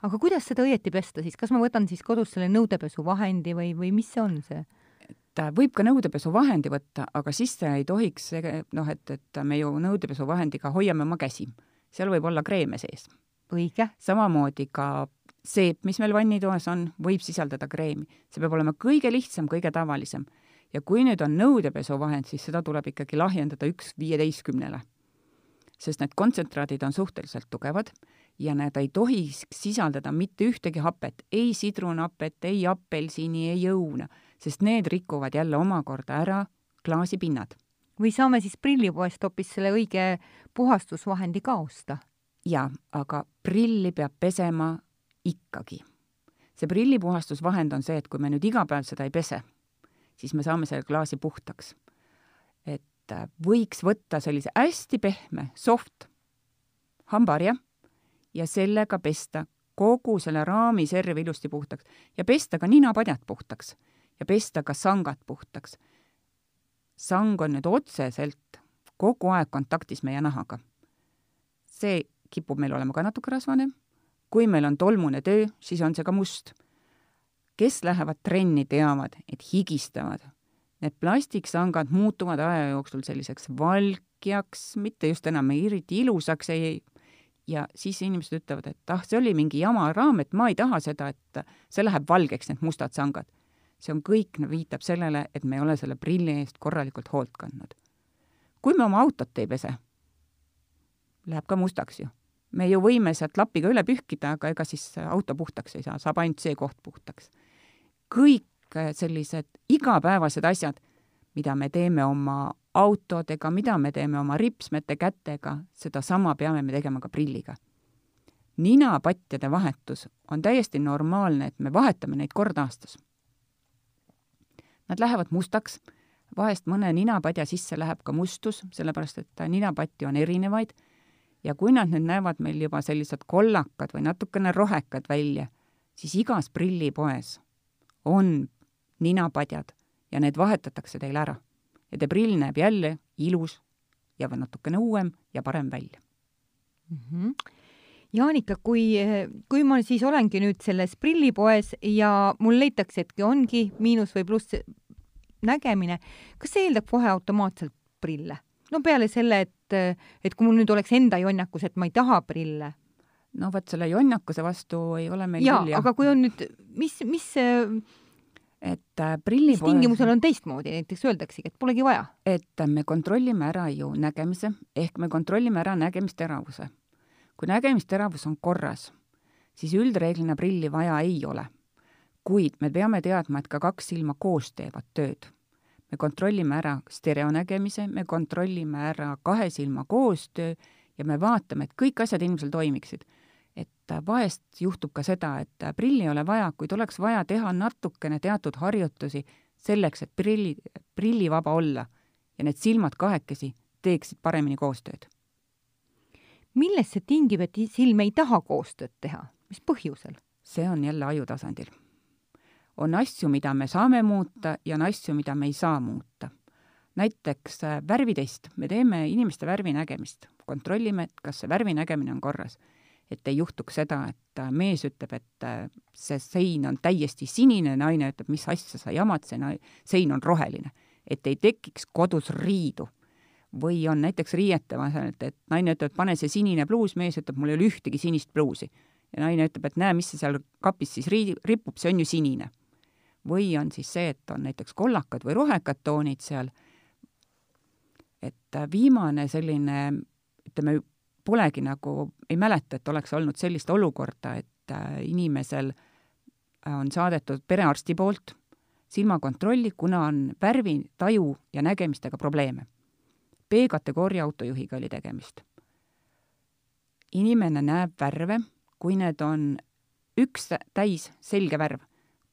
aga kuidas seda õieti pesta siis, kas ma võtan siis kodus selle nõudepesuvahendi või, või mis see on see? et võib ka nõudepesuvahendi võtta, aga siis ei tohiks noh, et, et me ju nõudepesuvahendiga hoiame oma käsi. seal võib olla kreeme sees. õige. samamoodi ka seep, mis meil vannitoas on, võib sisaldada kreemi. see peab olema kõige lihtsam, kõige tavalisem. ja kui nüüd on nõudepesuvahend, siis seda tuleb ikkagi lahjendada üks viieteistkümnele. sest need kontsentraadid on suhteliselt tugevad ja need ei tohiks sisaldada mitte ühtegi hapet, ei sidrunhapet, ei apelsini, ei õuna sest need rikuvad jälle omakorda ära klaasipinnad. või saame siis prillipoest hoopis selle õige puhastusvahendi ka osta? jaa, aga prilli peab pesema ikkagi. see prillipuhastusvahend on see, et kui me nüüd iga päev seda ei pese, siis me saame selle klaasi puhtaks. et äh, võiks võtta sellise hästi pehme, soft hambaharja ja sellega pesta kogu selle raami servi ilusti puhtaks ja pesta ka ninapadjad puhtaks ja pesta ka sangad puhtaks. sang on nüüd otseselt kogu aeg kontaktis meie nahaga. see kipub meil olema ka natuke rasvane. Kui meil on tolmune töö, siis on see ka must. kes lähevad trenni, teavad, et higistavad. Need plastiksangad muutuvad aja jooksul selliseks valkjaks, mitte just enam eriti ilusaks ei ja siis inimesed ütlevad, et ah, see oli mingi jama raam, et ma ei taha seda, et see läheb valgeks, need mustad sangad see on kõik, viitab sellele, et me ei ole selle prilli eest korralikult hoolt kandnud. kui me oma autot ei pese, läheb ka mustaks ju. Me ju võime sealt lapiga üle pühkida, aga ega siis auto puhtaks ei saa, saab ainult see koht puhtaks. kõik sellised igapäevased asjad, mida me teeme oma autodega, mida me teeme oma ripsmete kätega, sedasama peame me tegema ka prilliga ninapatjade vahetus on täiesti normaalne, et me vahetame neid kord aastas Nad lähevad mustaks, vahest mõne ninapadja sisse läheb ka mustus, sellepärast et ninapatju on erinevaid, ja kui nad nüüd näevad meil juba sellised kollakad või natukene rohekad välja, siis igas prillipoes on ninapadjad ja need vahetatakse teil ära. ja teie prill näeb jälle ilus ja natukene uuem ja parem välja mm. -hmm. Jaanika, kui, kui ma siis olengi nüüd selles prillipoes ja mul leitaksegi, ongi miinus või pluss nägemine, kas see eeldab kohe automaatselt prille? no peale selle, et, et kui mul nüüd oleks enda jonnakus, et ma ei taha prille. no vot, selle jonnakuse vastu ei ole meil ja, küll jah. aga kui on nüüd, mis, mis et äh, prillipoes tingimusel on teistmoodi, näiteks öeldaksegi, et polegi vaja? et me kontrollime ära ju nägemise, ehk me kontrollime ära nägemisteravuse kui nägemisteravus on korras, siis üldreeglina prilli vaja ei ole. kuid me peame teadma, et ka kaks silma koos teevad tööd. Me kontrollime ära stereonägemise, me kontrollime ära kahe silma koostöö ja me vaatame, et kõik asjad inimesel toimiksid. et vahest juhtub ka seda, et prilli ei ole vaja, kuid oleks vaja teha natukene teatud harjutusi selleks, et prilli, prillivaba olla ja need silmad kahekesi teeksid paremini koostööd millest see tingib, et silm ei taha koostööd teha, mis põhjusel? see on jälle aju tasandil. On asju, mida me saame muuta ja on asju, mida me ei saa muuta. näiteks äh, värvitest, me teeme inimeste värvinägemist, kontrollime, et kas see värvinägemine on korras. et ei juhtuks seda, et äh, mees ütleb, et äh, see sein on täiesti sinine, naine ütleb, mis asja sa jamad, see sein on roheline. et ei tekiks kodus riidu või on näiteks riiete vaheselt, et naine ütleb, et pane see sinine pluus, mees ütleb, mul ei ole ühtegi sinist pluusi. ja naine ütleb, et näe, mis see seal kapis siis rii-, ripub, see on ju sinine. Või on siis see, et on näiteks kollakad või rohekad toonid seal, et viimane selline, ütleme, polegi nagu, ei mäleta, et oleks olnud sellist olukorda, et äh, inimesel on saadetud perearsti poolt silmakontrolli, kuna on värvi, taju ja nägemistega probleeme. B-kategooria autojuhiga oli tegemist. inimene näeb värve, kui need on üks täis selge värv,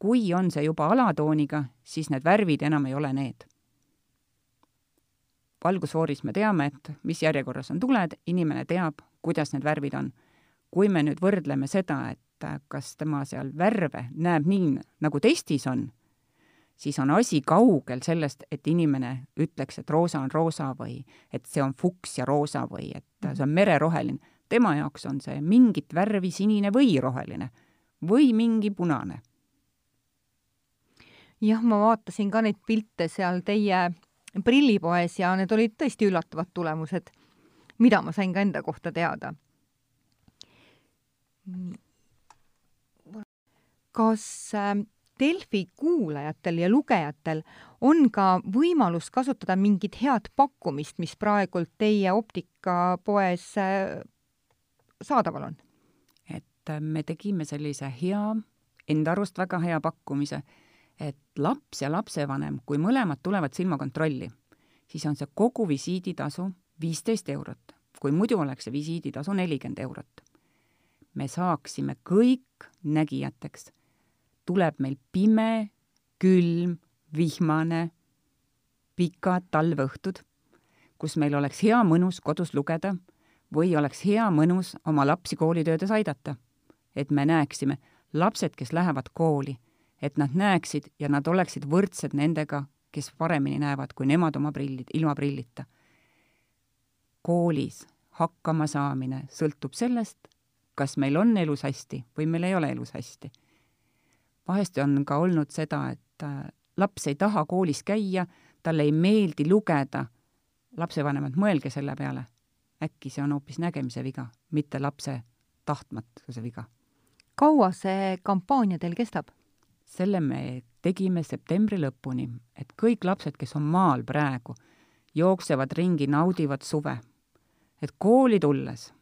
kui on see juba alatooniga, siis need värvid enam ei ole need. valgusfooris me teame, et mis järjekorras on tuled, inimene teab, kuidas need värvid on. kui me nüüd võrdleme seda, et kas tema seal värve näeb nii, nagu testis on, siis on asi kaugel sellest, et inimene ütleks, et roosa on roosa või et see on fuks ja roosa või et see on mereroheline. tema jaoks on see mingit värvi sinine või roheline või mingi punane. Jah, ma vaatasin ka neid pilte seal teie prillipoes ja need olid tõesti üllatavad tulemused, mida ma sain ka enda kohta teada. kas äh, Delfi kuulajatel ja lugejatel on ka võimalus kasutada mingit head pakkumist, mis praegult teie optikapoes äh, saadaval on? et äh, me tegime sellise hea, enda arust väga hea pakkumise, et laps ja lapsevanem, kui mõlemad tulevad silmakontrolli, siis on see kogu visiiditasu viisteist eurot. kui muidu oleks see visiiditasu nelikümmend eurot. me saaksime kõik nägijateks tuleb meil pime, külm, vihmane, pikad talveõhtud, kus meil oleks hea mõnus kodus lugeda või oleks hea mõnus oma lapsi koolitöödes aidata. et me näeksime, lapsed, kes lähevad kooli, et nad näeksid ja nad oleksid võrdsed nendega, kes paremini näevad kui nemad oma prillid, ilma prillita. koolis hakkama saamine sõltub sellest, kas meil on elus hästi või meil ei ole elus hästi vahest on ka olnud seda, et äh, laps ei taha koolis käia, talle ei meeldi lugeda. lapsevanemad, mõelge selle peale. äkki see on hoopis nägemise viga, mitte lapse tahtmatuse viga. kaua see kampaania teil kestab? Selle me tegime septembri lõpuni, et kõik lapsed, kes on maal praegu, jooksevad ringi, naudivad suve. et kooli tulles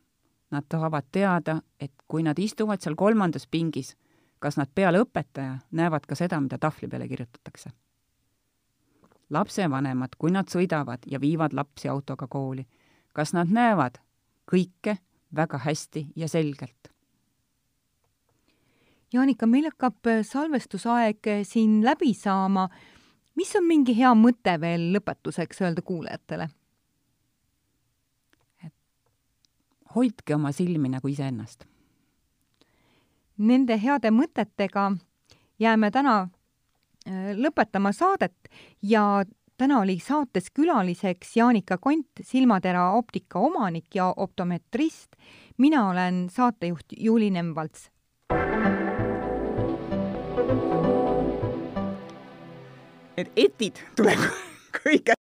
nad tahavad teada, et kui nad istuvad seal kolmandas pingis kas nad peale õpetaja näevad ka seda, mida tahvli peale kirjutatakse. lapsevanemad, kui nad sõidavad ja viivad lapsi autoga kooli, kas nad näevad kõike väga hästi ja selgelt? Jaanika, meil hakkab salvestusaeg siin läbi saama. mis on mingi hea mõte veel lõpetuseks öelda kuulajatele? hoidke oma silmi nagu iseennast nende heade mõtetega jääme täna äh, lõpetama saadet ja täna oli saates külaliseks Jaanika Kont, silmatera optika omanik ja optometrist. mina olen saatejuht Juuli Nemvalts. Need etid tuleb [LAUGHS] kõige